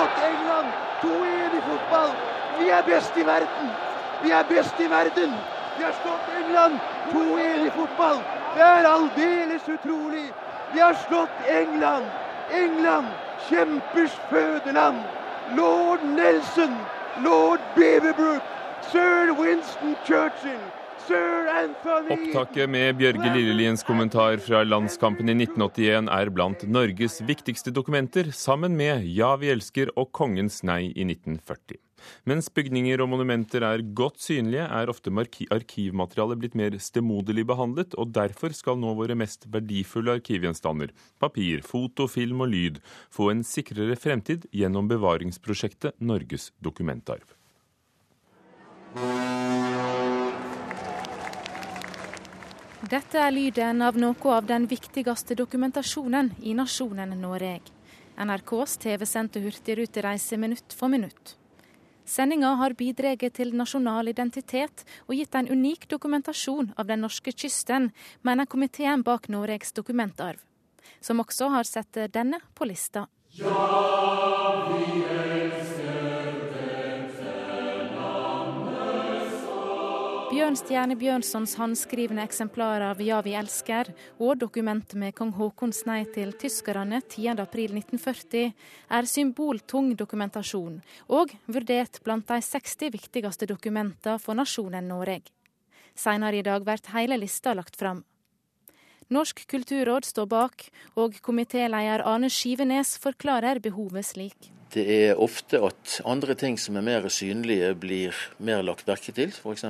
slått England 2-1 i fotball. Vi er best i verden. Vi er best i verden. Vi har slått England 2-1 i fotball. Det er aldeles utrolig. Vi har slått England. England, kjempers fødeland. Lord Nelson, lord Beaverbrook, sir Winston Churchill. Opptaket med Bjørge Lilleliens kommentar fra landskampen i 1981 er blant Norges viktigste dokumenter, sammen med Ja, vi elsker og Kongens nei i 1940. Mens bygninger og monumenter er godt synlige, er ofte arkivmaterialet blitt mer stemoderlig behandlet, og derfor skal nå våre mest verdifulle arkivgjenstander, papir, foto, film og lyd, få en sikrere fremtid gjennom bevaringsprosjektet Norges dokumentarv. Dette er lyden av noe av den viktigste dokumentasjonen i nasjonen Norge. NRKs TV-sendte hurtigrutereise minutt for minutt. Sendinga har bidratt til nasjonal identitet og gitt en unik dokumentasjon av den norske kysten, mener komiteen bak Noregs dokumentarv, som også har sett denne på lista. Ja, vi elsker Bjørnstjerne Bjørnsons håndskrivne eksemplar av Ja, vi elsker og dokumentet med kong Haakons nei til tyskerne 10.4.1940 er symboltung dokumentasjon, og vurdert blant de 60 viktigste dokumentene for nasjonen Norge. Senere i dag blir hele lista lagt fram. Norsk kulturråd står bak, og komitéleder Arne Skivenes forklarer behovet slik. Det er ofte at andre ting som er mer synlige, blir mer lagt merke til. F.eks.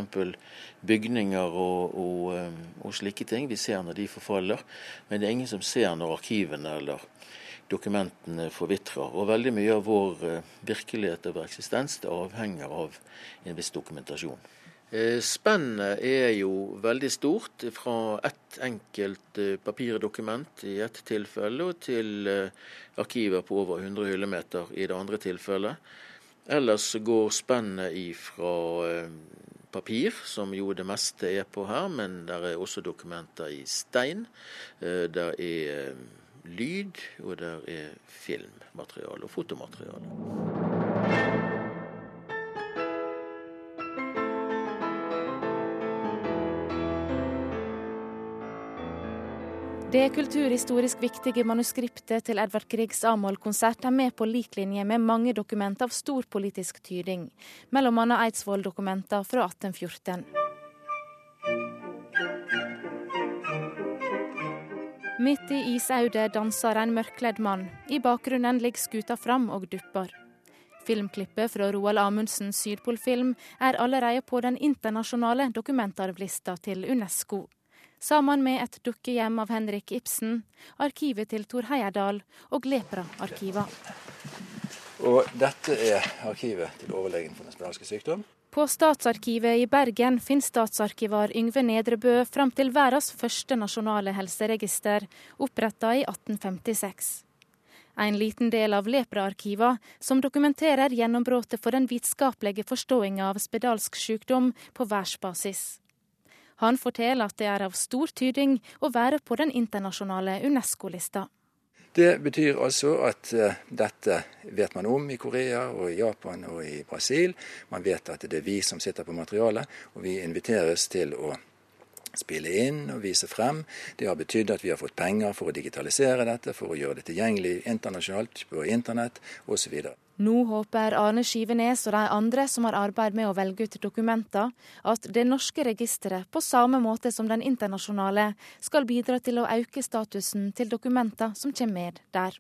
bygninger og, og, um, og, slike ting. Vi ser når de forfaller, men det er ingen som ser når arkivene eller dokumentene forvitrer. Og veldig mye av vår uh, virkelighet og vår eksistens det avhenger av en viss dokumentasjon. Eh, spennet er jo veldig stort, fra ett enkelt eh, papirdokument i ett tilfelle og til eh, arkiver på over 100 hyllemeter i det andre tilfellet. Ellers går spennet ifra papir, som jo det meste er på her, men der er også dokumenter i stein. Der er lyd, og der er filmmateriale og fotomateriale. Det kulturhistorisk viktige manuskriptet til Edvard Griegs Amol-konsert er med på lik linje med mange dokumenter av stor politisk tyding, bl.a. Eidsvoll-dokumenter fra 1814. Midt i isaudet danser en mørkledd mann. I bakgrunnen ligger skuta fram og dupper. Filmklippet fra Roald Amundsens Sydpolfilm er allerede på den internasjonale dokumentarvlista til Unesco sammen med et dukkehjem av Henrik Ibsen, arkivet til Tor Heyerdahl og Lepra-arkiva. Og dette er arkivet til overlegen for den spedalske sykdom. På Statsarkivet i Bergen finner statsarkivar Yngve Nedrebø fram til verdens første nasjonale helseregister, oppretta i 1856. En liten del av Lepra-arkivet som dokumenterer gjennombruddet for den vitenskapelige forståinga av spedalsk sykdom på verdensbasis. Han forteller at det er av stor tyding å være på den internasjonale Unesco-lista. Det betyr altså at uh, dette vet man om i Korea og i Japan og i Brasil. Man vet at det er vi som sitter på materialet, og vi inviteres til å spille inn og vise frem. Det har betydd at vi har fått penger for å digitalisere dette, for å gjøre det tilgjengelig internasjonalt på internett osv. Nå håper Arne Skivenes og de andre som har arbeidet med å velge ut dokumenter, at det norske registeret, på samme måte som den internasjonale, skal bidra til å øke statusen til dokumenter som kommer med der.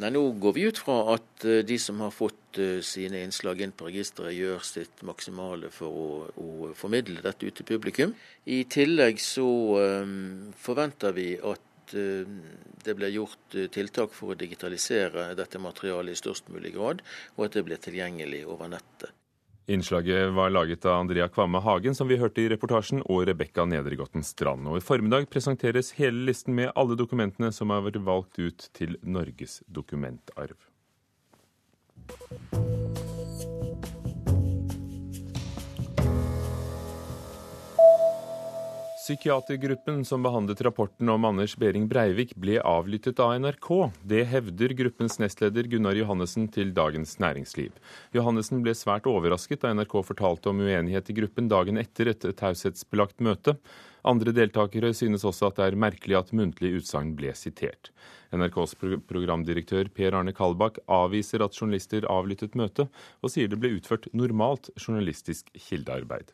Nei, Nå går vi ut fra at eh, de som har fått eh, sine innslag inn på registeret, gjør sitt maksimale for å, å formidle dette ut til publikum. I tillegg så um, forventer vi at Eh, det ble gjort eh, tiltak for å digitalisere dette materialet i størst mulig grad, og at det ble tilgjengelig over nettet. Innslaget var laget av Andrea Kvamme Hagen, som vi hørte i reportasjen, og Rebekka Nedregotten Strand. Og I formiddag presenteres hele listen med alle dokumentene som har vært valgt ut til Norges dokumentarv. Psykiatergruppen som behandlet rapporten om Anders Behring Breivik, ble avlyttet av NRK. Det hevder gruppens nestleder Gunnar Johannessen til Dagens Næringsliv. Johannessen ble svært overrasket da NRK fortalte om uenighet i gruppen dagen etter et taushetsbelagt møte. Andre deltakere synes også at det er merkelig at muntlig utsagn ble sitert. NRKs programdirektør Per Arne Kalbakk avviser at journalister avlyttet møtet, og sier det ble utført normalt journalistisk kildearbeid.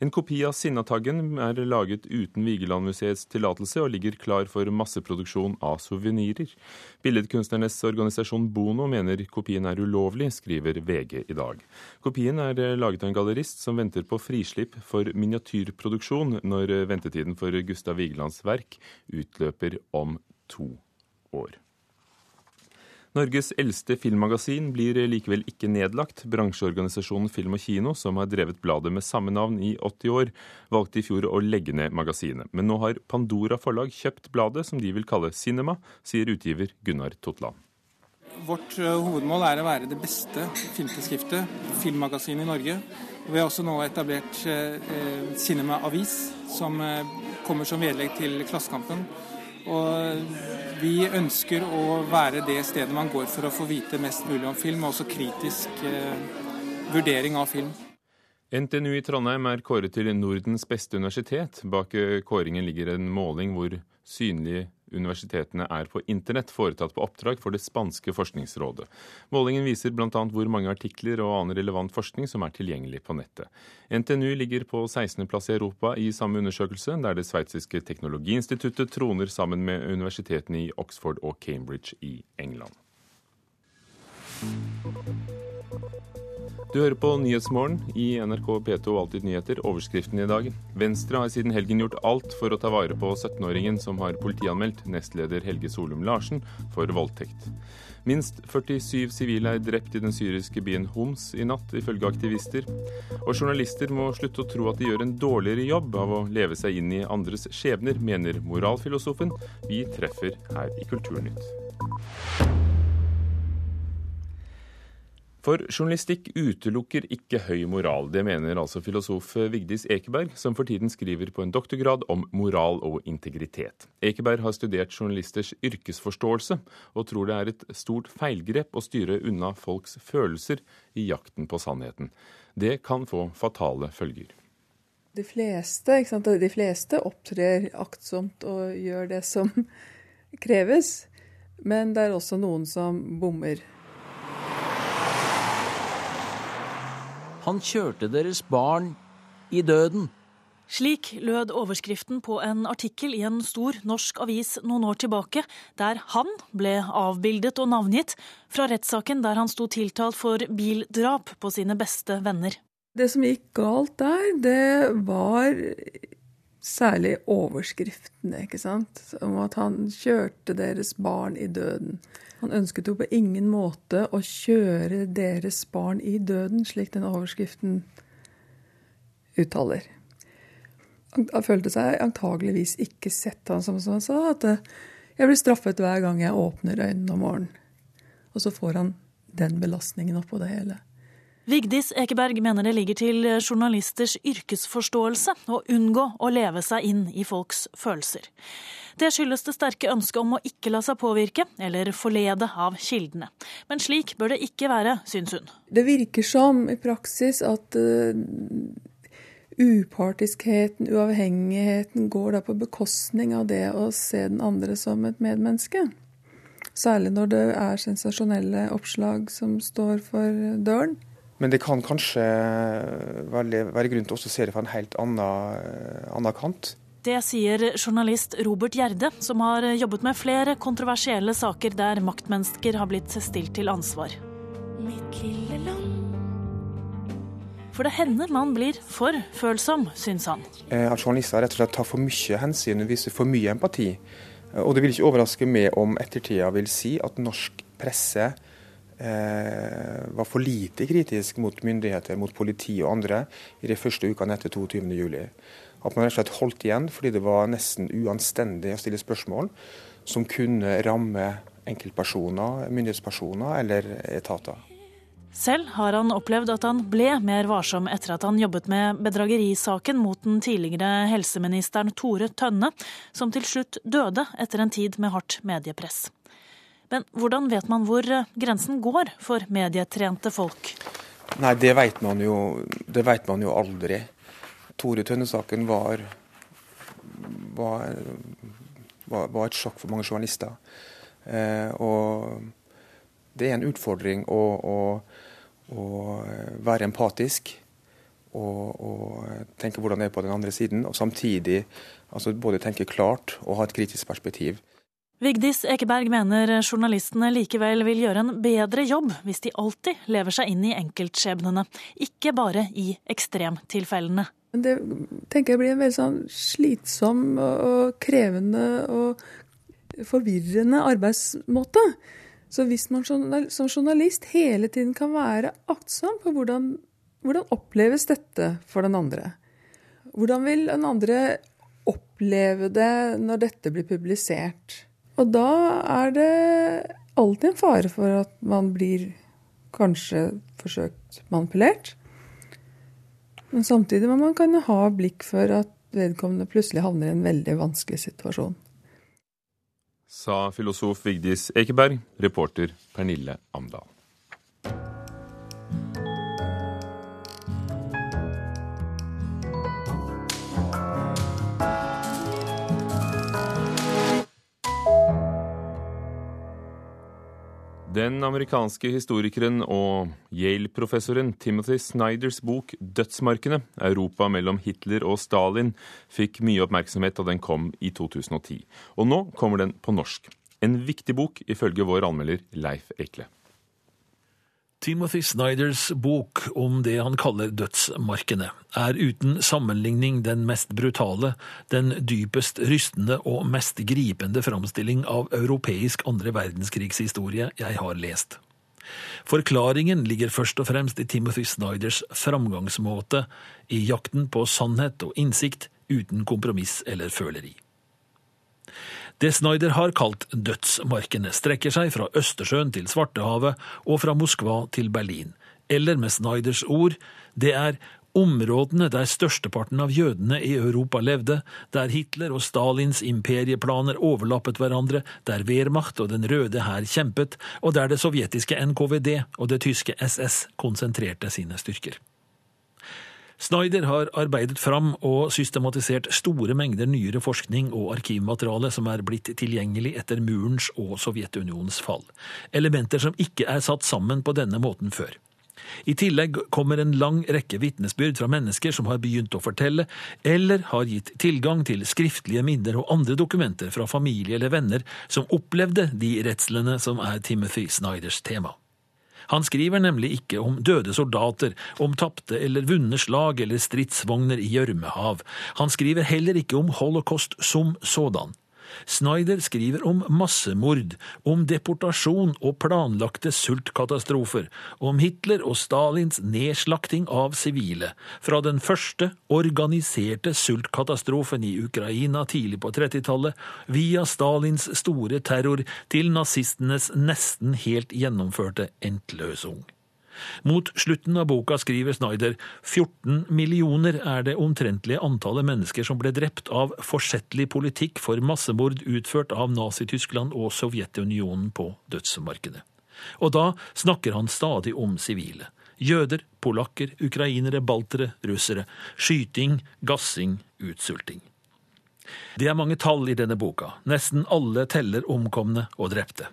En kopi av Sinnataggen er laget uten Vigelandmuseets tillatelse og ligger klar for masseproduksjon av suvenirer. Billedkunstnernes organisasjon Bono mener kopien er ulovlig, skriver VG i dag. Kopien er laget av en gallerist som venter på frislipp for miniatyrproduksjon når ventetiden for Gustav Vigelands verk utløper om to år. Norges eldste filmmagasin blir likevel ikke nedlagt. Bransjeorganisasjonen Film og Kino, som har drevet bladet med samme navn i 80 år, valgte i fjor å legge ned magasinet. Men nå har Pandora forlag kjøpt bladet, som de vil kalle Cinema, sier utgiver Gunnar Totland. Vårt eh, hovedmål er å være det beste filmtidsskriftet, filmmagasinet i Norge. Vi har også nå etablert eh, eh, Cinema Avis, som kommer som vedlegg til Klassekampen. Og vi ønsker å være det stedet man går for å få vite mest mulig om film, og også kritisk eh, vurdering av film. NTNU i Trondheim er kåret til Nordens beste universitet. Bak kåringen ligger en måling hvor synlige universitetene er på internett, foretatt på oppdrag for det spanske forskningsrådet. Målingen viser bl.a. hvor mange artikler og annen relevant forskning som er tilgjengelig på nettet. NTNU ligger på 16.-plass i Europa i samme undersøkelse, der det sveitsiske teknologiinstituttet troner sammen med universitetene i Oxford og Cambridge i England. Du hører på Nyhetsmorgen i NRK P2 Alltid nyheter. Overskriften i dag. Venstre har siden helgen gjort alt for å ta vare på 17-åringen som har politianmeldt nestleder Helge Solum Larsen for voldtekt. Minst 47 sivile er drept i den syriske byen Homs i natt, ifølge aktivister. Og journalister må slutte å tro at de gjør en dårligere jobb av å leve seg inn i andres skjebner, mener moralfilosofen vi treffer her i Kulturnytt. For journalistikk utelukker ikke høy moral. Det mener altså filosof Vigdis Ekeberg, som for tiden skriver på en doktorgrad om moral og integritet. Ekeberg har studert journalisters yrkesforståelse, og tror det er et stort feilgrep å styre unna folks følelser i jakten på sannheten. Det kan få fatale følger. De fleste, De fleste opptrer aktsomt og gjør det som kreves, men det er også noen som bommer. Han kjørte deres barn i døden. Slik lød overskriften på en artikkel i en stor norsk avis noen år tilbake, der han ble avbildet og navngitt fra rettssaken der han sto tiltalt for bildrap på sine beste venner. Det som gikk galt der, det var særlig overskriftene, ikke sant. Om at han kjørte deres barn i døden. Han ønsket jo på ingen måte å kjøre deres barn i døden, slik den overskriften uttaler. Han følte seg antageligvis ikke sett, han som, han sa. At eh, jeg blir straffet hver gang jeg åpner øynene om morgenen. Og så får han den belastningen oppå det hele. Vigdis Ekeberg mener det ligger til journalisters yrkesforståelse å unngå å leve seg inn i folks følelser. Det skyldes det sterke ønsket om å ikke la seg påvirke eller forlede av kildene. Men slik bør det ikke være, syns hun. Det virker som i praksis at uh, upartiskheten, uavhengigheten, går da på bekostning av det å se den andre som et medmenneske. Særlig når det er sensasjonelle oppslag som står for døren. Men det kan kanskje være, være grunn til å se det fra en helt annen, eh, annen kant. Det sier journalist Robert Gjerde, som har jobbet med flere kontroversielle saker der maktmennesker har blitt stilt til ansvar. Mitt lille land. For det hender man blir for følsom, syns han. Eh, at journalister rett og slett tar for mye hensyn og viser for mye empati. Eh, og det vil ikke overraske meg om ettertida vil si at norsk presse eh, var for lite kritisk mot myndigheter, mot politi og andre i de første ukene etter 22.07. At man rett og slett holdt igjen fordi det var nesten uanstendig å stille spørsmål som kunne ramme enkeltpersoner, myndighetspersoner eller etater. Selv har han opplevd at han ble mer varsom etter at han jobbet med bedragerisaken mot den tidligere helseministeren Tore Tønne, som til slutt døde etter en tid med hardt mediepress. Men hvordan vet man hvor grensen går for medietrente folk? Nei, det vet man jo, man jo aldri. Tore Tønne-saken var, var, var, et sjokk for mange journalister. Eh, og det er en utfordring å, å, å være empatisk og, og, tenke hvordan det er på den andre siden, og samtidig altså både tenke klart og ha et kritisk perspektiv. Vigdis Ekeberg mener journalistene likevel vil gjøre en bedre jobb hvis de alltid lever seg inn i enkeltskjebnene, ikke bare i ekstremtilfellene. Det tenker jeg blir en veldig sånn slitsom og krevende og forvirrende arbeidsmåte. Så hvis man som journalist hele tiden kan være aktsom på hvordan, hvordan oppleves dette for den andre? Hvordan vil den andre oppleve det når dette blir publisert? Og da er det alltid en fare for at man blir kanskje forsøkt manipulert. Men samtidig må man kunne ha blikk for at vedkommende plutselig havner i en veldig vanskelig situasjon sa filosof Vigdis Ekeberg, reporter Pernille Amdal. Den amerikanske historikeren og Yale-professoren Timothy Snyders bok 'Dødsmarkene Europa mellom Hitler og Stalin' fikk mye oppmerksomhet da den kom i 2010. Og nå kommer den på norsk. En viktig bok, ifølge vår anmelder Leif Ekle. Timothy Snyders bok om det han kaller dødsmarkene, er uten sammenligning den mest brutale, den dypest rystende og mest gripende framstilling av europeisk andre verdenskrigshistorie jeg har lest. Forklaringen ligger først og fremst i Timothy Snyders framgangsmåte, i jakten på sannhet og innsikt uten kompromiss eller føleri. Det Snyder har kalt dødsmarkene, strekker seg fra Østersjøen til Svartehavet og fra Moskva til Berlin. Eller med Snyders ord, det er områdene der størsteparten av jødene i Europa levde, der Hitler og Stalins imperieplaner overlappet hverandre, der Wehrmacht og Den røde hær kjempet, og der det sovjetiske NKVD og det tyske SS konsentrerte sine styrker. Snyder har arbeidet fram og systematisert store mengder nyere forskning og arkivmateriale som er blitt tilgjengelig etter murens og Sovjetunionens fall. Elementer som ikke er satt sammen på denne måten før. I tillegg kommer en lang rekke vitnesbyrd fra mennesker som har begynt å fortelle, eller har gitt tilgang til skriftlige minner og andre dokumenter fra familie eller venner som opplevde de redslene som er Timothy Snyders tema. Han skriver nemlig ikke om døde soldater, om tapte eller vunne slag eller stridsvogner i gjørmehav. Han skriver heller ikke om holocaust som sådan. Snyder skriver om massemord, om deportasjon og planlagte sultkatastrofer, om Hitler og Stalins nedslakting av sivile, fra den første organiserte sultkatastrofen i Ukraina tidlig på 30-tallet, via Stalins store terror til nazistenes nesten helt gjennomførte entløsung. Mot slutten av boka skriver Snyder 14 millioner er det omtrentlige antallet mennesker som ble drept av forsettlig politikk for massemord utført av Nazi-Tyskland og Sovjetunionen på dødsmarkedet. Og da snakker han stadig om sivile. Jøder, polakker, ukrainere, baltere, russere. Skyting, gassing, utsulting. Det er mange tall i denne boka. Nesten alle teller omkomne og drepte.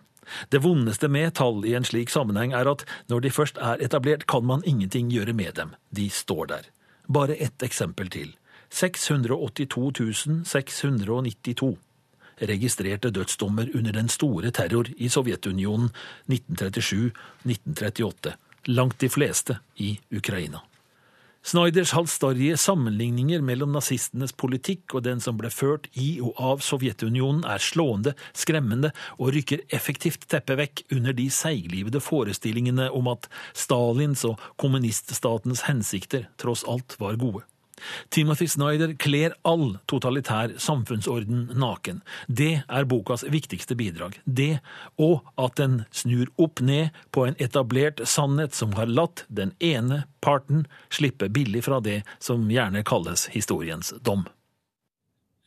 Det vondeste med tall i en slik sammenheng er at når de først er etablert, kan man ingenting gjøre med dem. De står der. Bare ett eksempel til. 682 692 registrerte dødsdommer under den store terror i Sovjetunionen 1937-1938. Langt de fleste i Ukraina. Snyders halvstarrige sammenligninger mellom nazistenes politikk og den som ble ført i og av Sovjetunionen, er slående, skremmende og rykker effektivt teppet vekk under de seiglivede forestillingene om at Stalins og kommuniststatens hensikter tross alt var gode. Timothy Snyder kler all totalitær samfunnsorden naken. Det er bokas viktigste bidrag. Det, og at den snur opp ned på en etablert sannhet som har latt den ene parten slippe billig fra det som gjerne kalles historiens dom.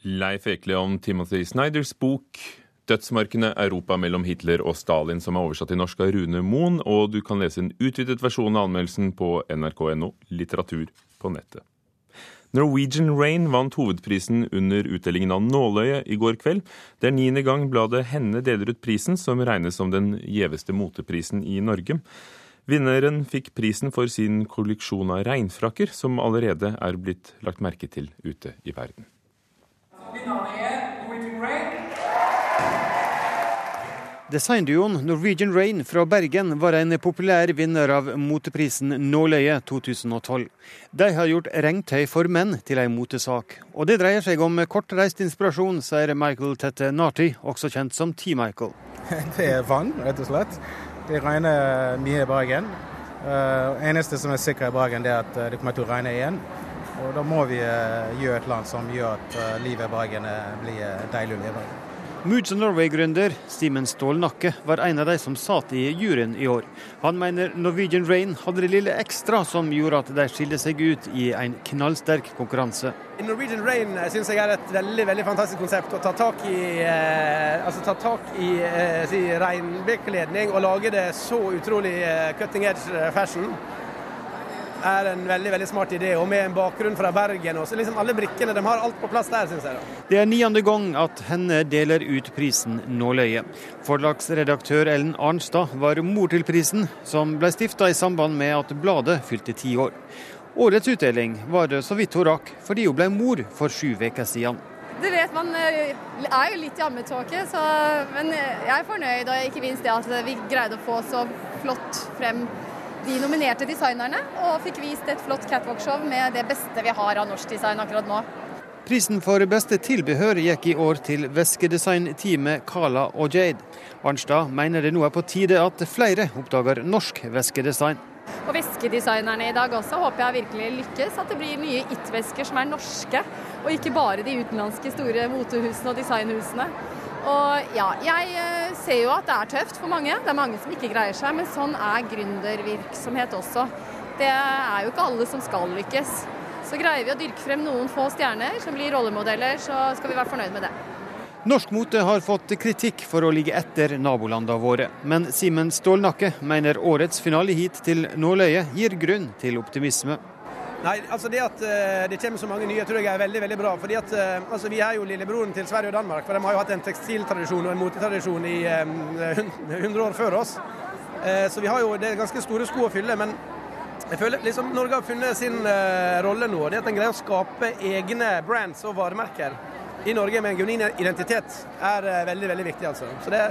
Leif Ekle om Timothy Snyders bok 'Dødsmarkene Europa mellom Hitler og Stalin', som er oversatt til norsk av Rune Moen, og du kan lese en utvidet versjon av anmeldelsen på nrk.no litteratur på nettet. Norwegian Rain vant hovedprisen under utdelingen av Nåløyet i går kveld. Det er niende gang bladet Henne deler ut prisen, som regnes som den gjeveste moteprisen i Norge. Vinneren fikk prisen for sin kolleksjon av regnfrakker, som allerede er blitt lagt merke til ute i verden. Designduoen Norwegian Rain fra Bergen var en populær vinner av moteprisen Nåløyet 2012. De har gjort regntøy for menn til en motesak. Og det dreier seg om kortreist inspirasjon, sier Michael Tette Narty, også kjent som T-Michael. Det er vann, rett og slett. Det regner mye i Bergen. Uh, eneste som er sikkert i Bergen, er at det kommer til å regne igjen. Og da må vi uh, gjøre et annet som gjør at uh, livet i Bergen blir deilig å leve i. Moods of Norway-gründer Simen Stålnakke var en av de som satt i juryen i år. Han mener Norwegian Rain hadde det lille ekstra som gjorde at de skilte seg ut i en knallsterk konkurranse. Norwegian Rain syns jeg er et veldig veldig fantastisk konsept. Å ta tak i, eh, altså ta tak i eh, si, regnbekledning og lage det så utrolig eh, cutting edge fashion er en veldig veldig smart idé, og med en bakgrunn fra Bergen. og så liksom Alle brikkene de har alt på plass der, syns jeg. da. Det er niende gang at henne deler ut prisen Nåløyet. Forlagsredaktør Ellen Arnstad var mor til prisen, som ble stifta i samband med at bladet fylte ti år. Årets utdeling var det så vidt hun rakk, fordi hun ble mor for sju uker siden. Du vet, Man er jo litt i ammetåke, men jeg er fornøyd. Og ikke minst det at vi greide å få så flott frem de nominerte designerne, og fikk vist et flott catwalk-show med det beste vi har av norsk design akkurat nå. Prisen for beste tilbehør gikk i år til veskedesign-teamet Kala og Jade. Arnstad mener det nå er på tide at flere oppdager norsk veskedesign. Og veskedesignerne i dag også håper jeg virkelig lykkes. At det blir nye it-vesker som er norske, og ikke bare de utenlandske store motehusene og designhusene. Og ja, jeg eh, ser jo at det er tøft for mange. Det er mange som ikke greier seg, men sånn er gründervirksomhet også. Det er jo ikke alle som skal lykkes. Så greier vi å dyrke frem noen få stjerner som blir rollemodeller, så skal vi være fornøyd med det. Norsk mote har fått kritikk for å ligge etter nabolandene våre, men Simen Stålnakke mener årets finale hit til nåløyet gir grunn til optimisme. Nei, altså Det at uh, det kommer så mange nye, tror jeg er veldig veldig bra. fordi at uh, altså Vi er jo lillebroren til Sverige og Danmark. for De har jo hatt en tekstiltradisjon og en motetradisjon i um, eh, 100 år før oss. Så vi har jo det er ganske store sko å fylle. Men jeg føler liksom Norge har funnet sin rolle nå. Det at en greier å skape egne brands og varemerker i Norge med en genuin identitet, er veldig veldig viktig. altså. Så det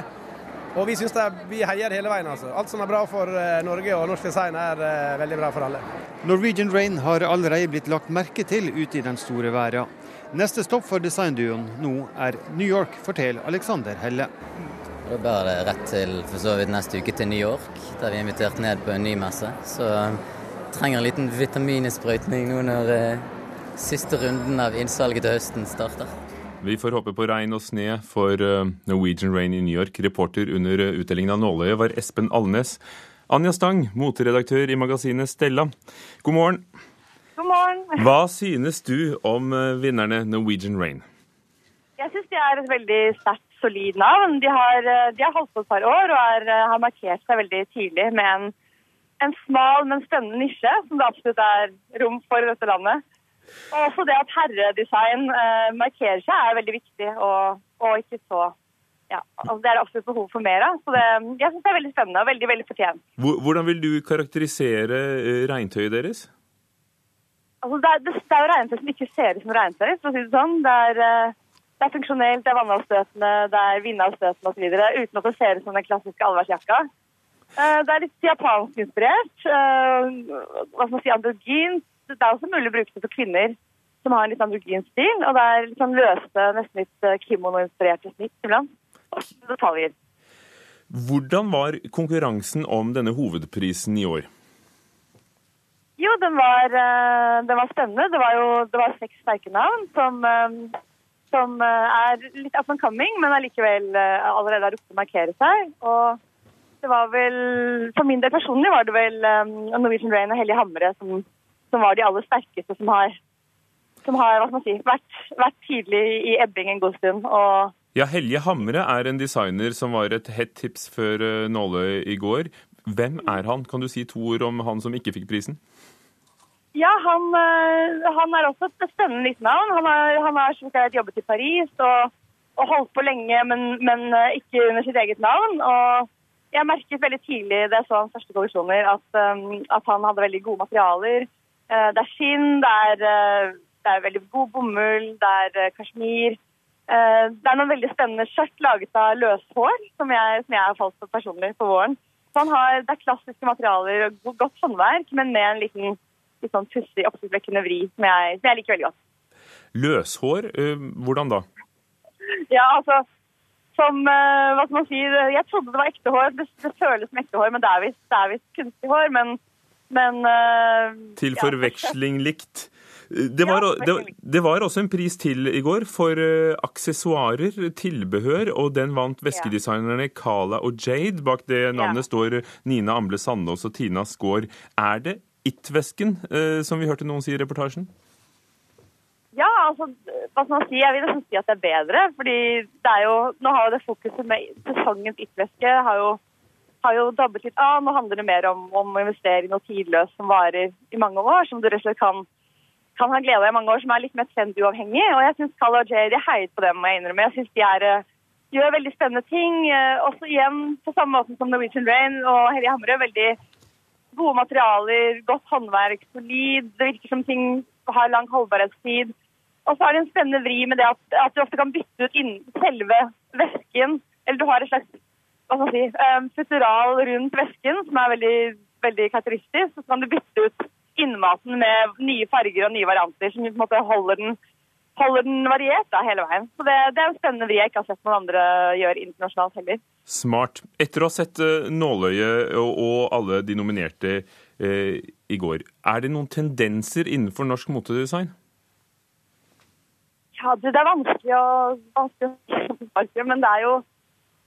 og vi syns vi heier hele veien. altså. Alt som er bra for Norge og norsk design, er veldig bra for alle. Norwegian Rain har allerede blitt lagt merke til ute i den store verden. Neste stopp for designduoen nå er New York, forteller Alexander Helle. Da bærer det rett til for så vidt neste uke til New York, der vi er invitert ned på en ny messe. Så jeg trenger en liten vitamininnsprøytning nå når eh, siste runden av innsalget til høsten starter. Vi får håpe på regn og sne for uh, Norwegian Rain i New York. Reporter under uh, utdelingen av nåløyet var Espen Alnes. Anja Stang, moteredaktør i magasinet Stella. God morgen. God morgen. Hva synes du om eh, vinnerne Norwegian Rain? Jeg synes de er et veldig sterkt, solid navn. De har, eh, de har holdt på et par år og er, eh, har markert seg veldig tidlig med en, en smal, men spennende nisje, som det absolutt er rom for i dette landet. Og også det at herredesign eh, markerer seg, er veldig viktig, og, og ikke så ja, altså det er det absolutt behov for mer av. Så det, jeg syns det er veldig spennende og veldig veldig fortjent. Hvordan vil du karakterisere eh, regntøyet deres? Altså det, er, det, det er jo regntøy som ikke ser ut som regntøy, for å si det sånn. Det er, eh, det er funksjonelt, det er vannavstøtende, det er vindavstøtende osv. Uten at det ser ut som den klassiske allværsjakka. Eh, det er litt japansk inspirert. Hva skal man si, androgyn. Det er også mulig å bruke det for kvinner som har en litt androgyn stil. Og det er litt sånn løse, nesten litt kimono-inspirerte snitt iblant detaljer. Hvordan var konkurransen om denne hovedprisen i år? Jo, den var, eh, den var spennende. Det var jo det var seks sterke navn som, eh, som eh, er litt up and coming, men allikevel eh, allerede har rukket å markere seg. Og det var vel, for min del personlig var det vel eh, Norwegian Rain og Hellige Hamre som, som var de aller sterkeste som har, som har si, vært, vært tidlig i ebbing en god stund. og Ja, Helje Hamre er en designer som var et hett tips før eh, Nåløy i går. Hvem er han? Kan du si to ord om han som ikke fikk prisen? Ja, han, øh, han er også et spennende nytt navn. Han har, han har sagt, jobbet i Paris og, og holdt på lenge, men, men øh, ikke under sitt eget navn. Og jeg merket veldig tidlig da jeg så hans første kolleksjoner, at, at han hadde veldig gode materialer. Eh, det er skinn, det er, øh, det er veldig god bomull, det er øh, kasjmir. Eh, det er noen veldig spennende skjørt laget av løshår, som jeg, som jeg har falt for personlig på våren. Så han har, det er klassiske materialer og godt håndverk, men med en liten litt sånn pussig, oppsiktsvekkende vri som jeg, som jeg liker veldig godt. Løshår, eh, hvordan da? Ja, altså, som, eh, hva skal man si, jeg trodde det var ekte hår, det, det føles som ekte hår, men det er visst kunstig hår, men, men uh, Til forveksling likt. Det var, det, det var også en pris til i går for uh, aksessoarer, tilbehør, og den vant veskedesignerne Kala og Jade. Bak det navnet står Nina Amble Sandås og Tina Skaar. Er det It-vesken, uh, som vi hørte noen si i reportasjen? Ja, altså, hva skal man si? Jeg vil nesten si at det er bedre. fordi det er jo, Nå har jo det fokuset med sesongens yttervæske har jo, har jo dabbet litt av. Nå handler det mer om, om å investere i noe tidløst som varer i mange år. Som du rett og slett kan, kan ha glede av i mange år, som er litt mer trenduavhengig. Og jeg syns Carl og Jay, heiet på dem, må jeg innrømme. Jeg synes de er, eh, gjør veldig spennende ting. eh, Også igjen på samme måte som Norwegian Rain og Hellige Hamre. veldig gode materialer, godt håndverk, solid. Det virker som ting har lang holdbarhetstid. Og så har det en spennende vri med det at, at du ofte kan bytte ut selve vesken. Eller du har et slags hva skal man si, um, futteral rundt vesken som er veldig, veldig karakteristisk. Så kan du bytte ut innmaten med nye farger og nye varianter som på en måte holder den, holder den variert da, hele veien. Så det, det er en spennende vri jeg ikke har sett noen andre gjøre internasjonalt heller. Smart. Etter å ha sett eh, Nåløyet og, og alle de nominerte eh, i går, er det noen tendenser innenfor norsk motedesign? Ja, det er vanskelig å, vanskelig å men det er jo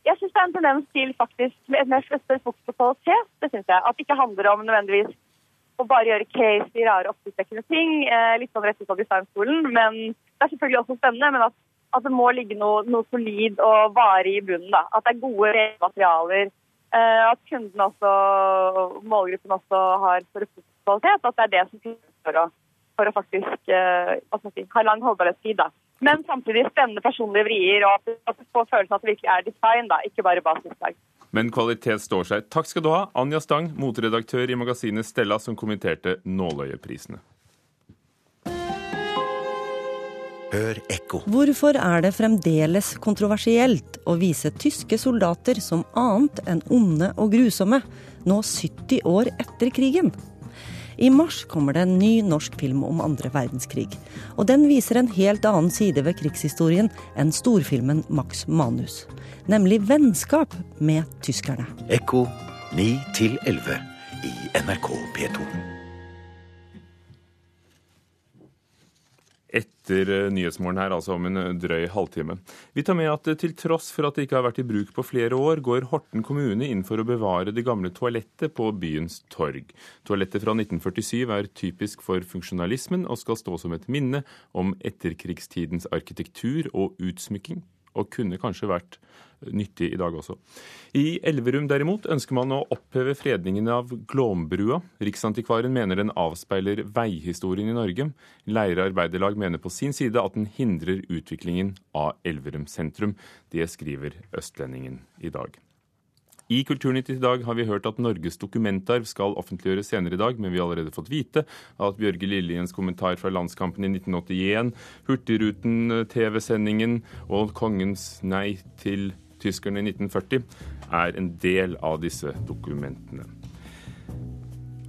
Jeg syns det er en tendens til faktisk et mer større fokus på kvalitet. Det synes jeg. At det ikke handler om nødvendigvis å bare gjøre case i rare oppsiktsvekkende ting. Eh, litt sånn rett ut av designskolen. Men det er selvfølgelig også spennende. Men at, at det må ligge noe, noe solid og varig i bunnen. da. At det er gode materialer. Eh, at kunden også, målgruppen også har på kvalitet. At det er det som for å, for å faktisk eh, si, ha lang holdbarhetstid. da. Men samtidig spennende personlige vrier, og at du- får følelsen av at det virkelig er design, da, ikke bare basisdag. Men kvalitet står seg. Takk skal du ha, Anja Stang, moteredaktør i magasinet Stella, som kommenterte Nåløyeprisene. Hør ekko. Hvorfor er det fremdeles kontroversielt å vise tyske soldater som annet enn onde og grusomme, nå 70 år etter krigen? I mars kommer det en ny norsk film om andre verdenskrig. Og den viser en helt annen side ved krigshistorien enn storfilmen Max Manus. Nemlig vennskap med tyskerne. Ekko 9 til 11 i NRK P2. Etter eh, Nyhetsmorgen her, altså om en eh, drøy halvtime. Vi tar med at eh, til tross for at det ikke har vært i bruk på flere år, går Horten kommune inn for å bevare det gamle toalettet på byens torg. Toalettet fra 1947 er typisk for funksjonalismen og skal stå som et minne om etterkrigstidens arkitektur og utsmykking, og kunne kanskje vært nyttig i dag også. I Elverum derimot ønsker man å oppheve fredningen av Glåmbrua. Riksantikvaren mener den avspeiler veihistorien i Norge. Leire arbeiderlag mener på sin side at den hindrer utviklingen av Elverum sentrum. Det skriver Østlendingen i dag. I Kulturnytt i dag har vi hørt at Norges dokumentarv skal offentliggjøres senere i dag, men vi har allerede fått vite at Bjørge Lilliens kommentar fra landskampen i 1981, Hurtigruten, TV-sendingen og kongens nei til tyskerne i 1940 er en del av disse dokumentene.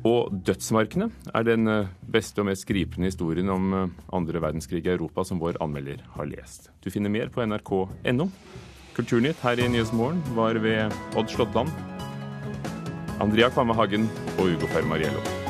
Og dødsmarkene er den eh, beste og mest gripende historien om eh, andre verdenskrig i Europa som vår anmelder har lest. Du finner mer på nrk.no. Kulturnytt her i Nyhetsmorgen var ved Odd Slåttland, Andrea Kvamme Hagen og Ugo Fermariello.